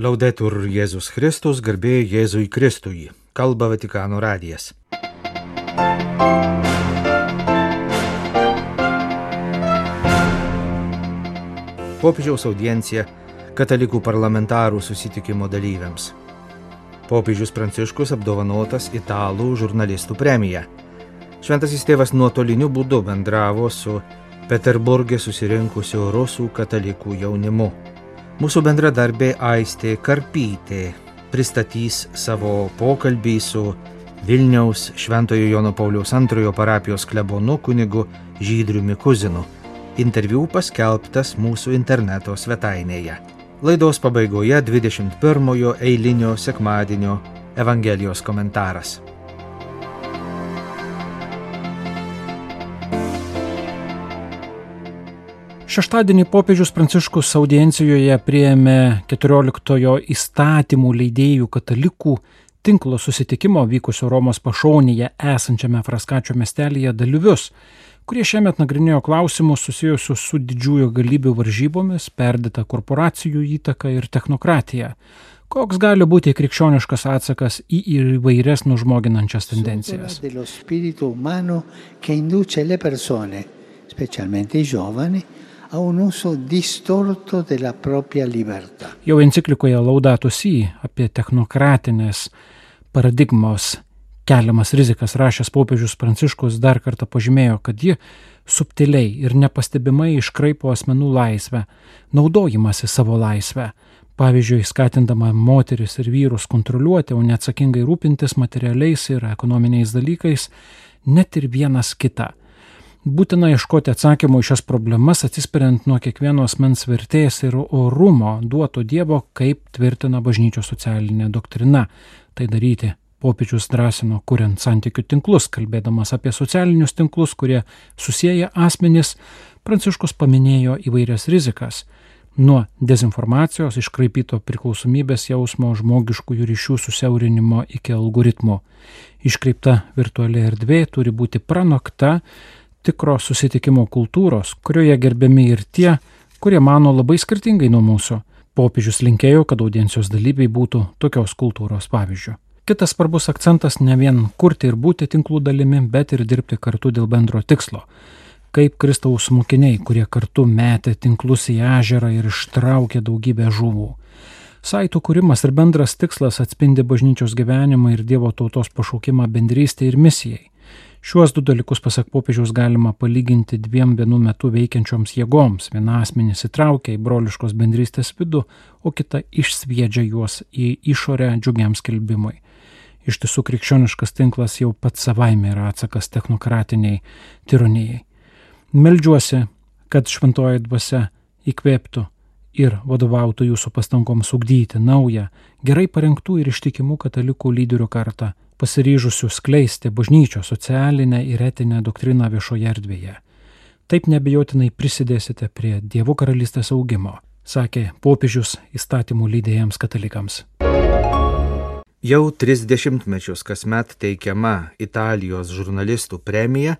Laudetur Jėzus Kristus, garbė Jėzui Kristui. Kalba Vatikano radijas. Popiežiaus audiencija katalikų parlamentarų susitikimo dalyviams. Popiežius Pranciškus apdovanotas italų žurnalistų premija. Šventasis tėvas nuotoliniu būdu bendravo su Peterburgė susirinkusiu rusų katalikų jaunimu. Mūsų bendradarbė Aistė Karpytė pristatys savo pokalbį su Vilniaus Šventojo Jono Pauliaus antrojo parapijos klebonu kunigu Žydriumi Kuzinu. Interviu paskelbtas mūsų interneto svetainėje. Laidos pabaigoje 21-ojo eilinio sekmadienio Evangelijos komentaras. Šeštadienį popiežius Pranciškus audiencijoje prieėmė 14-ojo įstatymų leidėjų katalikų tinklo susitikimo vykusio Romos pašonėje esančiame Fraskačio miestelėje dalyvius, kurie šiemet nagrinėjo klausimus susijusius su didžiųjų galybių varžybomis, perdėta korporacijų įtaka ir technokratija. Koks gali būti krikščioniškas atsakas į įvairias nužmoginančias tendencijas? specialmente i giovani, a un uso distorto della propria libertà. Jau enciklikoje Laudato Si apie technokratinės paradigmos keliamas rizikas rašęs popiežius Pranciškus dar kartą pažymėjo, kad ji subtiliai ir nepastebimai iškraipo asmenų laisvę, naudojimasi savo laisvę, pavyzdžiui, skatindama moteris ir vyrus kontroliuoti, o neatsakingai rūpintis materialiais ir ekonominiais dalykais, net ir vienas kitą būtina ieškoti atsakymų į šias problemas atsispiriant nuo kiekvieno asmens vertės ir orumo duoto Dievo, kaip tvirtina bažnyčios socialinė doktrina. Tai daryti popiežius drąsino, kuriant santykių tinklus, kalbėdamas apie socialinius tinklus, kurie susiję asmenys, Pranciškus paminėjo įvairias rizikas nuo dezinformacijos, iškraipyto priklausomybės jausmo, žmogiškųjų ryšių susiaurinimo iki algoritmų. Iškreipta virtuali erdvė turi būti pranokta, tikro susitikimo kultūros, kurioje gerbiami ir tie, kurie mano labai skirtingai nuo mūsų. Popiežius linkėjo, kad audiencijos dalyviai būtų tokios kultūros pavyzdžių. Kitas svarbus akcentas ne vien kurti ir būti tinklų dalimi, bet ir dirbti kartu dėl bendro tikslo. Kaip Kristaus mokiniai, kurie kartu metė tinklus į ežerą ir ištraukė daugybę žuvų. Saitų kūrimas ir bendras tikslas atspindi bažnyčios gyvenimą ir Dievo tautos pašaukimą bendrystė ir misijai. Šiuos du dalykus, pasak popiežiaus, galima palyginti dviem vienu metu veikiančioms jėgoms. Viena asmenys įtraukia į broliškos bendrystės vidų, o kita išsviedžia juos į išorę džiugiam skelbimui. Iš tiesų krikščioniškas tinklas jau pats savaime yra atsakas technokratiniai tironijai. Meldžiuosi, kad šventoji dvasia įkvėptų ir vadovautų jūsų pastangoms ugdyti naują, gerai parengtų ir ištikimų katalikų lyderių kartą pasiryžusių skleisti bažnyčios socialinę ir etinę doktriną viešoje erdvėje. Taip nebejotinai prisidėsite prie Dievo karalystės augimo, sakė popiežius įstatymų lydėjams katalikams. Jau 30 mečius kasmet teikiama Italijos žurnalistų premija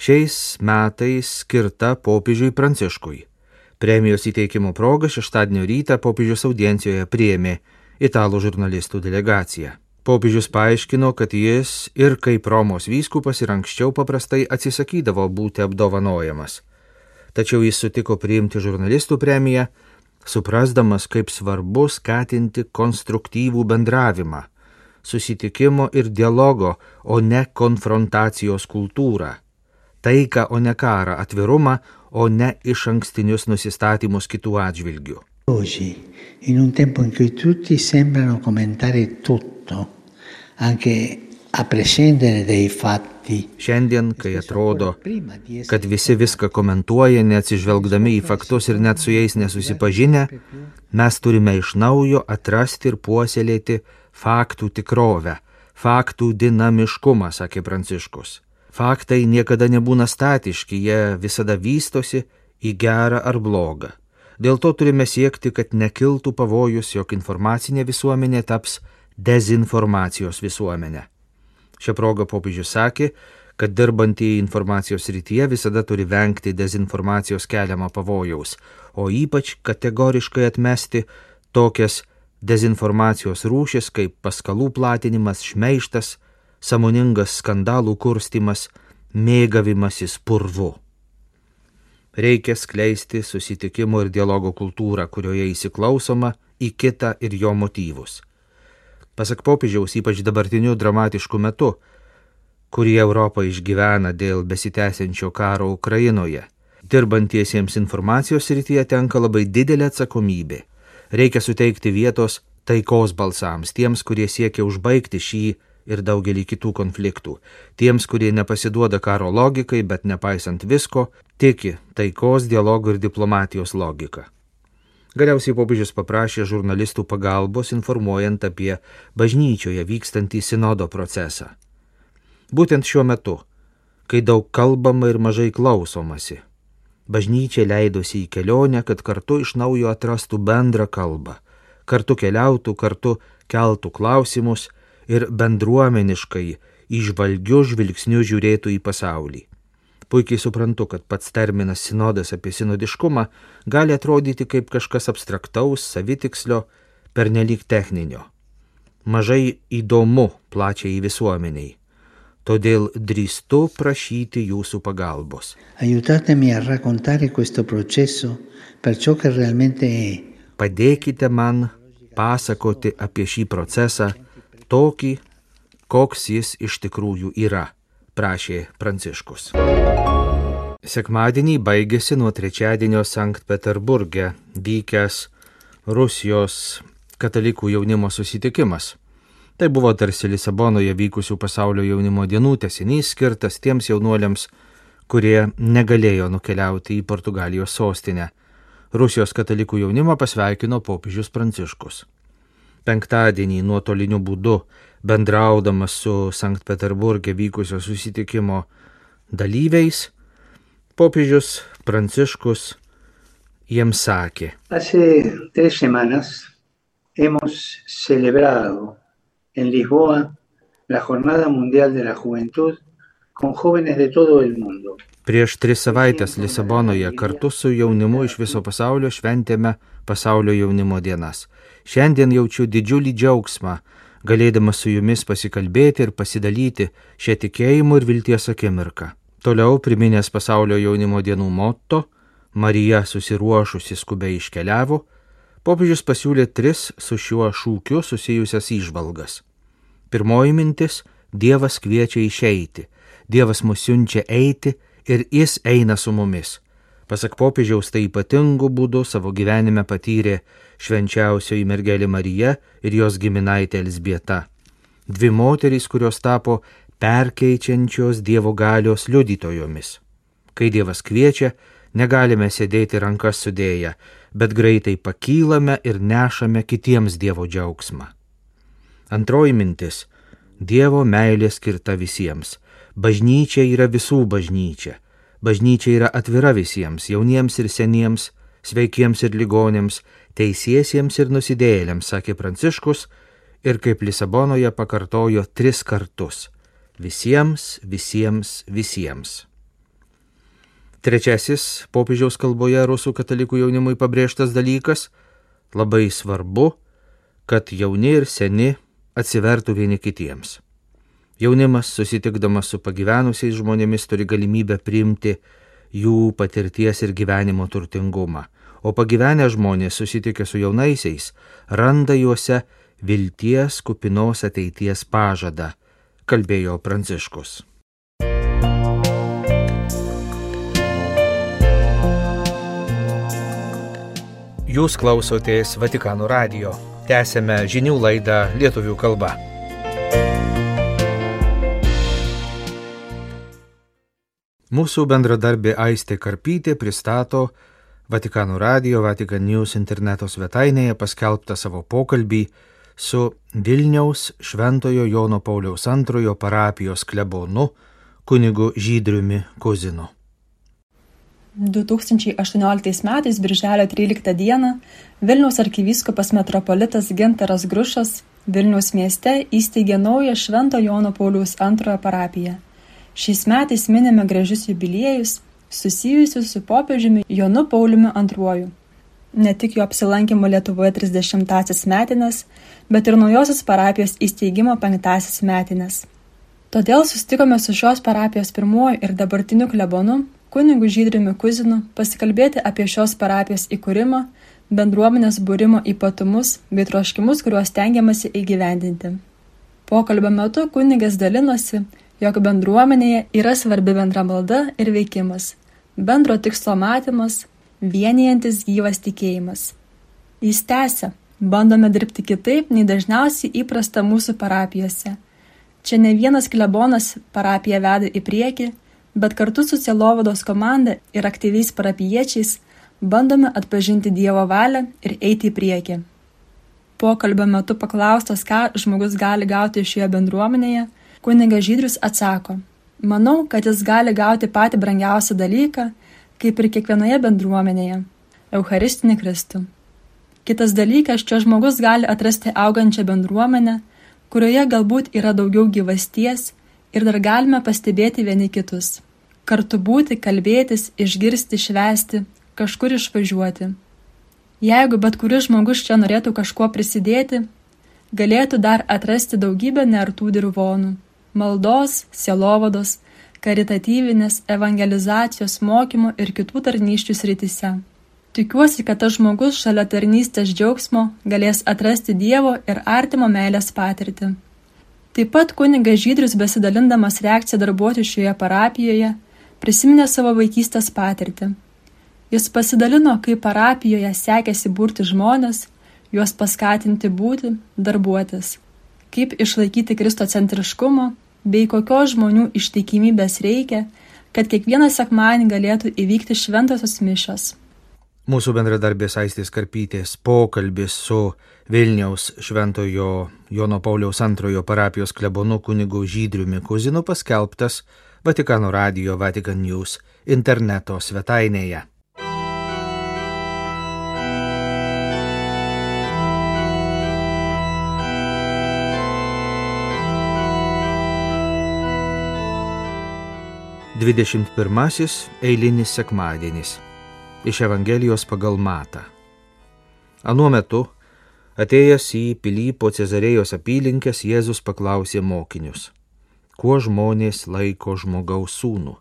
šiais metais skirta popiežiui Pranciškui. Premijos įteikimo proga šeštadienio rytą popiežius audiencijoje priėmė italų žurnalistų delegaciją. Popiežius paaiškino, kad jis ir kaip Romos vyskupas ir anksčiau paprastai atsisakydavo būti apdovanojamas. Tačiau jis sutiko priimti žurnalistų premiją, suprasdamas, kaip svarbu skatinti konstruktyvų bendravimą, susitikimo ir dialogo, o ne konfrontacijos kultūrą, taiką, o ne karą, atvirumą, o ne iš ankstinius nusistatymus kitų atžvilgių. In un tempo in cui tutti sembrano commentare tutto, anche a prescindere dai fatti. Šiandien, kai atrodo, kad visi viską komentuoja, neatsižvelgdami į faktus ir net su jais nesusipažinę, mes turime iš naujo atrasti ir puoselėti faktų tikrovę, faktų dinamiškumą, sakė Pranciškus. Faktai niekada nebūna statiški, jie visada vystosi į gerą ar blogą. Dėl to turime siekti, kad nekiltų pavojus, jog informacinė visuomenė taps dezinformacijos visuomenė. Šią progą popiežius sakė, kad dirbantieji informacijos rytyje visada turi vengti dezinformacijos keliamą pavojaus, o ypač kategoriškai atmesti tokias dezinformacijos rūšis kaip paskalų platinimas, šmeištas, samoningas skandalų kurstimas, mėgavimasis purvu. Reikia skleisti susitikimo ir dialogo kultūrą, kurioje įsiklausoma į kitą ir jo motyvus. Pasak popiežiaus, ypač dabartiniu dramatišku metu, kurį Europą išgyvena dėl besitęsiančio karo Ukrainoje, dirbantiesiems informacijos rytyje tenka labai didelė atsakomybė Reikia suteikti vietos taikos balsams, tiems, kurie siekia užbaigti šį ir daugelį kitų konfliktų, tiems, kurie nepasiduoda karo logikai, bet nepaisant visko, tiki taikos, dialogų ir diplomatijos logika. Galiausiai popiežius paprašė žurnalistų pagalbos informuojant apie bažnyčioje vykstantį sinodo procesą. Būtent šiuo metu, kai daug kalbama ir mažai klausomasi, Bažnyčia leidosi į kelionę, kad kartu iš naujo atrastų bendrą kalbą, kartu keliautų, kartu keltų klausimus ir bendruomeniškai išvalgiu žvilgsniu žiūrėtų į pasaulį. Puikiai suprantu, kad pats terminas sinodas apie sinodiškumą gali atrodyti kaip kažkas abstraktaus, savitikslio, pernelyg techninio. Mažai įdomu plačiai visuomeniai todėl drįstu prašyti jūsų pagalbos. Aiutatemi a raccontare questo processo per ciò che realmente è. Padėkite man pasakoti apie šį procesą tokį, koks jis iš tikrųjų yra, prašė Pranciškus. Sekmadienį baigėsi nuo trečiadienio Sankt Peterburgė vykęs Rusijos katalikų jaunimo susitikimas. Tai buvo tarsi Lisabonoje vykusių pasaulio jaunimo dienų tesinys skirtas tiems jaunuoliams, kurie negalėjo nukeliauti į Portugalijos sostinę. Rusijos katalikų jaunimą pasveikino popiežius Pranciškus. Penktadienį nuotoliniu būdu, bendraudamas su Sankt Peterburgė vykusio susitikimo dalyviais, popiežius Pranciškus jiems sakė. Lisboa la Jornada Mundial de la Juventud con jóvenes de todo el mundo. Prieš tris savaitės Lisabonoje kartu su jaunimu iš viso pasaulio šventėme pasaulio jaunimo dienas. Šiandien jaučiu didžiulį džiaugsmą, galėdamas su jumis pasikalbėti ir pasidalyti šią tikėjimo ir vilties akimirką. Toliau priminęs pasaulio jaunimo dienų motto, Marija susiruošusi skubiai iškeliavo, popiežius pasiūlė tris su šiuo šūkiu susijusias įžvalgas. Pirmoji mintis - Dievas kviečia išeiti, Dievas mus siunčia eiti ir Jis eina su mumis. Pasak popiežiaus tai ypatingu būdu savo gyvenime patyrė švenčiausioji mergelė Marija ir jos giminaitė Elsbieta. Dvi moterys, kurios tapo perkeičiančios Dievo galios liudytojomis. Kai Dievas kviečia, negalime sėdėti rankas sudėję, bet greitai pakylame ir nešame kitiems Dievo džiaugsmą. Antroji mintis - Dievo meilė skirta visiems. Bažnyčia yra visų bažnyčia. Bažnyčia yra atvira visiems, jauniems ir seniems, sveikiems ir ligonėms, teisiesiems ir nusidėjėliams, sakė Pranciškus ir kaip Lisabonoje pakartojo tris kartus - visiems, visiems, visiems. Trečiasis popiežiaus kalboje rusų katalikų jaunimui pabrėžtas dalykas - labai svarbu, kad jauni ir seni atsivertų vieni kitiems. Jaunimas, susitikdamas su pagyvenusiais žmonėmis, turi galimybę priimti jų patirties ir gyvenimo turtingumą, o pagyvenę žmonės susitikę su jaunaisiais randa juose vilties kupinos ateities pažadą, kalbėjo Pranciškus. Jūs klausotės Vatikano radio. Tęsėme žinių laidą lietuvių kalba. Mūsų bendradarbė Aistė Karpytė pristato Vatikano radio Vatikan News interneto svetainėje paskelbtą savo pokalbį su Vilniaus Šventojo Jono Pauliaus antrojo parapijos klebonu kunigu Žydriumi Kuzinu. 2018 metais birželio 13 dieną Vilniaus arkivyskupas metropolitas Gintaras Grušas Vilniaus mieste įsteigė naują Švento Jono Pauliaus antrojo parapiją. Šiais metais minime gražius jubiliejus susijusius su popiežiumi Jonu Pauliumi II. ne tik jo apsilankimo Lietuvoje 30-asis metinės, bet ir naujosios parapijos įsteigimo 5-asis metinės. Todėl sustikome su šios parapijos pirmuoju ir dabartiniu klebonu, kunigu Žydriumi Kuzinu, pasikalbėti apie šios parapijos įkūrimą, bendruomenės būrimo ypatumus bei troškimus, kuriuos tengiamasi įgyvendinti. Pokalbio metu kunigas dalinosi, jog bendruomenėje yra svarbi bendra malda ir veikimas, bendro tikslo matymas, vienijantis gyvas tikėjimas. Jis tęsia, bandome dirbti kitaip, nei dažniausiai įprasta mūsų parapijose. Čia ne vienas klebonas parapiją veda į priekį, bet kartu su Celovados komanda ir aktyviais parapiečiais bandome atpažinti Dievo valią ir eiti į priekį. Pokalbio metu paklaustas, ką žmogus gali gauti šioje bendruomenėje, kunigas Žydrius atsako, manau, kad jis gali gauti patį brangiausią dalyką kaip ir kiekvienoje bendruomenėje - Eucharistinį Kristų. Kitas dalykas, čia žmogus gali atrasti augančią bendruomenę, kurioje galbūt yra daugiau gyvasties ir dar galime pastebėti vieni kitus. Kartu būti, kalbėtis, išgirsti, švesti, kažkur išvažiuoti. Jeigu bet kuris žmogus čia norėtų kažkuo prisidėti, galėtų dar atrasti daugybę nertų dirvonų - maldos, sielovados, karitatyvinės, evangelizacijos, mokymo ir kitų tarnyščių srityse. Tikiuosi, kad tas žmogus šalia tarnystės džiaugsmo galės atrasti Dievo ir artimo meilės patirtį. Taip pat kunigas Žydrius besidalindamas reakciją darbuoti šioje parapijoje prisiminė savo vaikystės patirtį. Jis pasidalino, kaip parapijoje sekėsi burti žmonės, juos paskatinti būti, darbuotis, kaip išlaikyti kristocentriškumo bei kokios žmonių ištikimybės reikia, kad kiekvieną sekmanį galėtų įvykti šventosios mišos. Mūsų bendradarbės Aistės Karpytės pokalbis su Vilniaus Šventojo Jono Pauliaus antrojo parapijos klebonu kunigu Žydriumi Kuzinu paskelbtas Vatikano radio Vatican News interneto svetainėje. 21 eilinis sekmadienis iš Evangelijos pagal Matą. Anuo metu, atėjęs į Pilypo Cezarėjos apylinkės, Jėzus paklausė mokinius, kuo žmonės laiko žmogaus sūnų.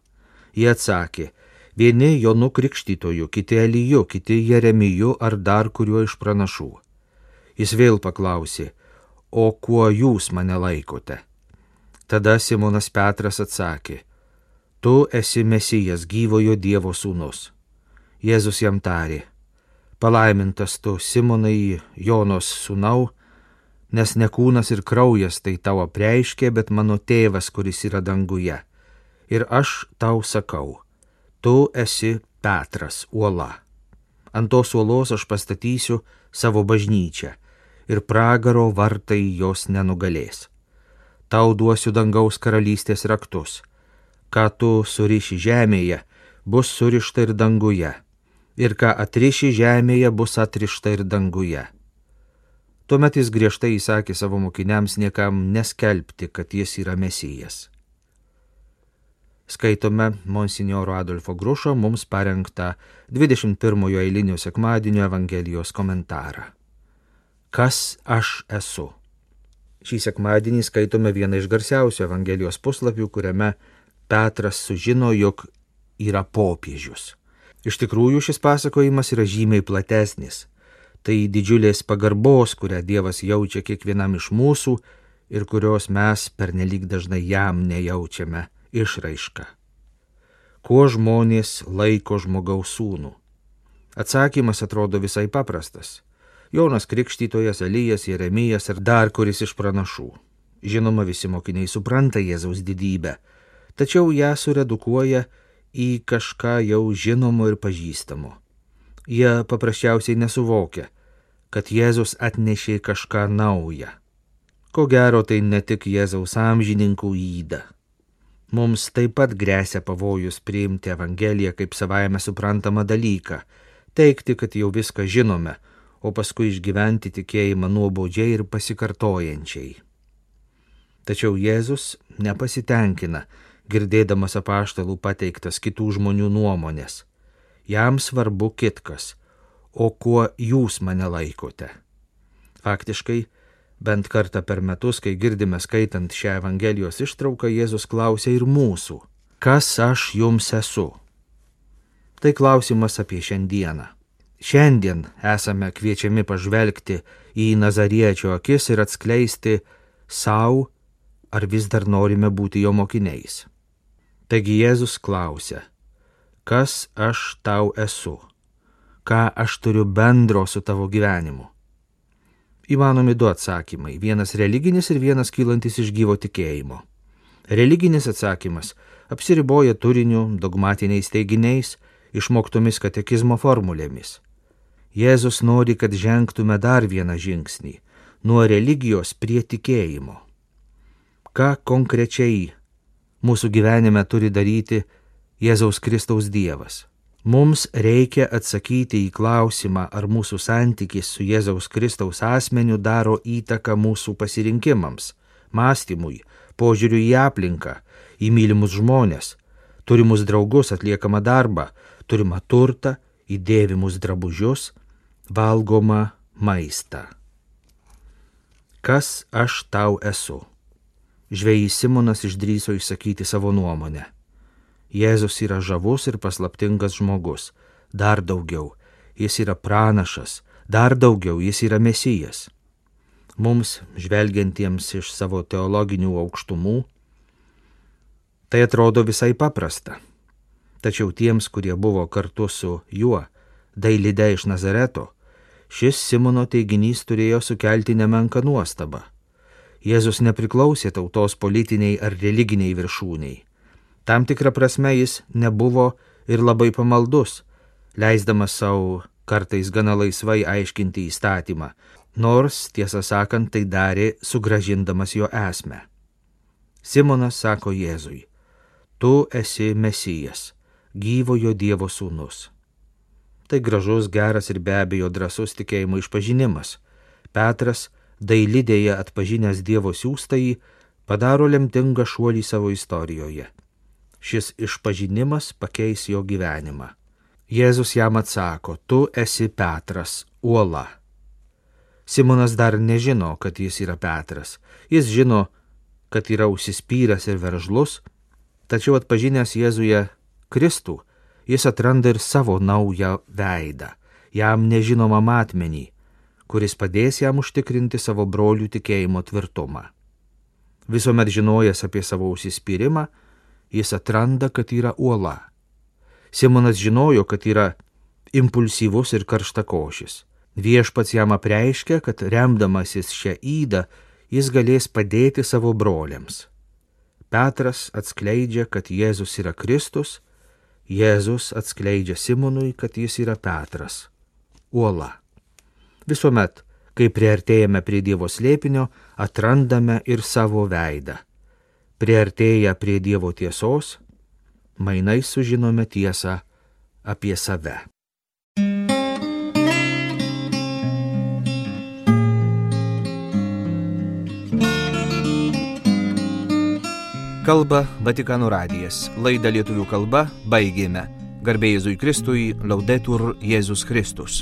Jie atsakė, vieni Jonu Krikštytoju, kiti Eliju, kiti Jeremiju ar dar kuriuo iš pranašų. Jis vėl paklausė, o kuo jūs mane laikote? Tada Simonas Petras atsakė, Tu esi Mesijas gyvojo Dievo sūnus. Jėzus jam tarė, palaimintas tu Simonai Jonos sūnau, nes ne kūnas ir kraujas tai tavo preiškė, bet mano tėvas, kuris yra danguje. Ir aš tau sakau, tu esi Petras uola. Ant tos uolos aš pastatysiu savo bažnyčią ir pragaro vartai jos nenugalės. Tau duosiu dangaus karalystės raktus ką tu suriši žemėje, bus surišta ir danguje, ir ką atriši žemėje, bus atrišta ir danguje. Tuomet jis griežtai įsakė savo mokiniams niekam neskelbti, kad jis yra mesijas. Skaitome Monsignoro Adolfo Grušo mums parengtą 21 eilinio sekmadienio Evangelijos komentarą. Kas aš esu? Šį sekmadienį skaitome vieną iš garsiausių Evangelijos puslapių, kuriame Petras sužino, jog yra popiežius. Iš tikrųjų šis pasakojimas yra žymiai platesnis. Tai didžiulės pagarbos, kurią Dievas jaučia kiekvienam iš mūsų ir kurios mes pernelyg dažnai jam nejaučiame išraišką. Kuo žmonės laiko žmogaus sūnų? Atsakymas atrodo visai paprastas. Jonas Krikštytojas, Elijas, Jeremijas ir dar kuris iš pranašų. Žinoma, visi mokiniai supranta Jėzaus didybę tačiau ją suredukuoja į kažką jau žinomo ir pažįstamo. Jie paprasčiausiai nesuvokia, kad Jėzus atnešė kažką naują. Ko gero tai ne tik Jėzaus amžininkų įda. Mums taip pat grėsia pavojus priimti Evangeliją kaip savaime suprantamą dalyką, teikti, kad jau viską žinome, o paskui išgyventi tikėjimą nuobodžiai ir pasikartojančiai. Tačiau Jėzus nepasitenkina, girdėdamas apaštalų pateiktas kitų žmonių nuomonės. Jam svarbu kitkas, o kuo jūs mane laikote? Faktiškai, bent kartą per metus, kai girdime skaitant šią Evangelijos ištrauką, Jėzus klausia ir mūsų, kas aš jums esu? Tai klausimas apie šiandieną. Šiandien esame kviečiami pažvelgti į Nazariečio akis ir atskleisti savo, ar vis dar norime būti jo mokiniais. Taigi Jėzus klausia, kas aš tau esu? ką aš turiu bendro su tavo gyvenimu? Įmanomi du atsakymai - vienas religinis ir vienas kylantis iš gyvo tikėjimo. Religinis atsakymas apsiriboja turiniu, dogmatiniais teiginiais, išmoktomis katekizmo formulėmis. Jėzus nori, kad žengtume dar vieną žingsnį - nuo religijos prie tikėjimo. Ką konkrečiai mūsų gyvenime turi daryti Jėzaus Kristaus Dievas? Mums reikia atsakyti į klausimą, ar mūsų santykis su Jėzaus Kristaus asmeniu daro įtaką mūsų pasirinkimams, mąstymui, požiūriu į aplinką, į mylimus žmonės, turimus draugus, atliekamą darbą, turimą turtą, įdėvimus drabužius, valgomą maistą. Kas aš tau esu? Žvėjai Simonas išdryso išsakyti savo nuomonę. Jėzus yra žavus ir paslaptingas žmogus. Dar daugiau, jis yra pranašas, dar daugiau, jis yra mesijas. Mums, žvelgiantiems iš savo teologinių aukštumų, tai atrodo visai paprasta. Tačiau tiems, kurie buvo kartu su juo, dailide iš Nazareto, šis Simono teiginys turėjo sukelti nemenką nuostabą. Jėzus nepriklausė tautos politiniai ar religiniai viršūniai Tam tikrą prasme jis nebuvo ir labai pamaldus, leisdamas savo kartais gana laisvai aiškinti įstatymą, nors, tiesą sakant, tai darė sugražindamas jo esmę. Simonas sako Jėzui, tu esi Mesijas, gyvojo Dievo sūnus. Tai gražus, geras ir be abejo drasus tikėjimo išpažinimas. Petras, dailidėje atpažinęs Dievo siūstąjį, padaro lemtingą šuolį savo istorijoje šis išpažinimas pakeis jo gyvenimą. Jėzus jam atsako, tu esi Petras, uola. Simonas dar nežino, kad jis yra Petras. Jis žino, kad yra užsispyręs ir veržlus, tačiau atpažinęs Jėzuje Kristų, jis atranda ir savo naują veidą, jam nežinomą matmenį, kuris padės jam užtikrinti savo brolių tikėjimo tvirtumą. Visuomet žinojęs apie savo užsispyrimą, jis atranda, kad yra uola. Simonas žinojo, kad yra impulsyvus ir karštakošis. Viešpats jam apreiškia, kad remdamasis šią įdą jis galės padėti savo broliams. Petras atskleidžia, kad Jėzus yra Kristus, Jėzus atskleidžia Simonui, kad jis yra Petras. Uola. Visuomet, kai priartėjame prie Dievo slėpinio, atrandame ir savo veidą Priartėję prie Dievo tiesos, mainai sužinome tiesą apie save. Kalba Vatikano radijas. Laidą lietuvių kalba baigėme. Garbėjai Jėzui Kristui, laudetur Jėzus Kristus.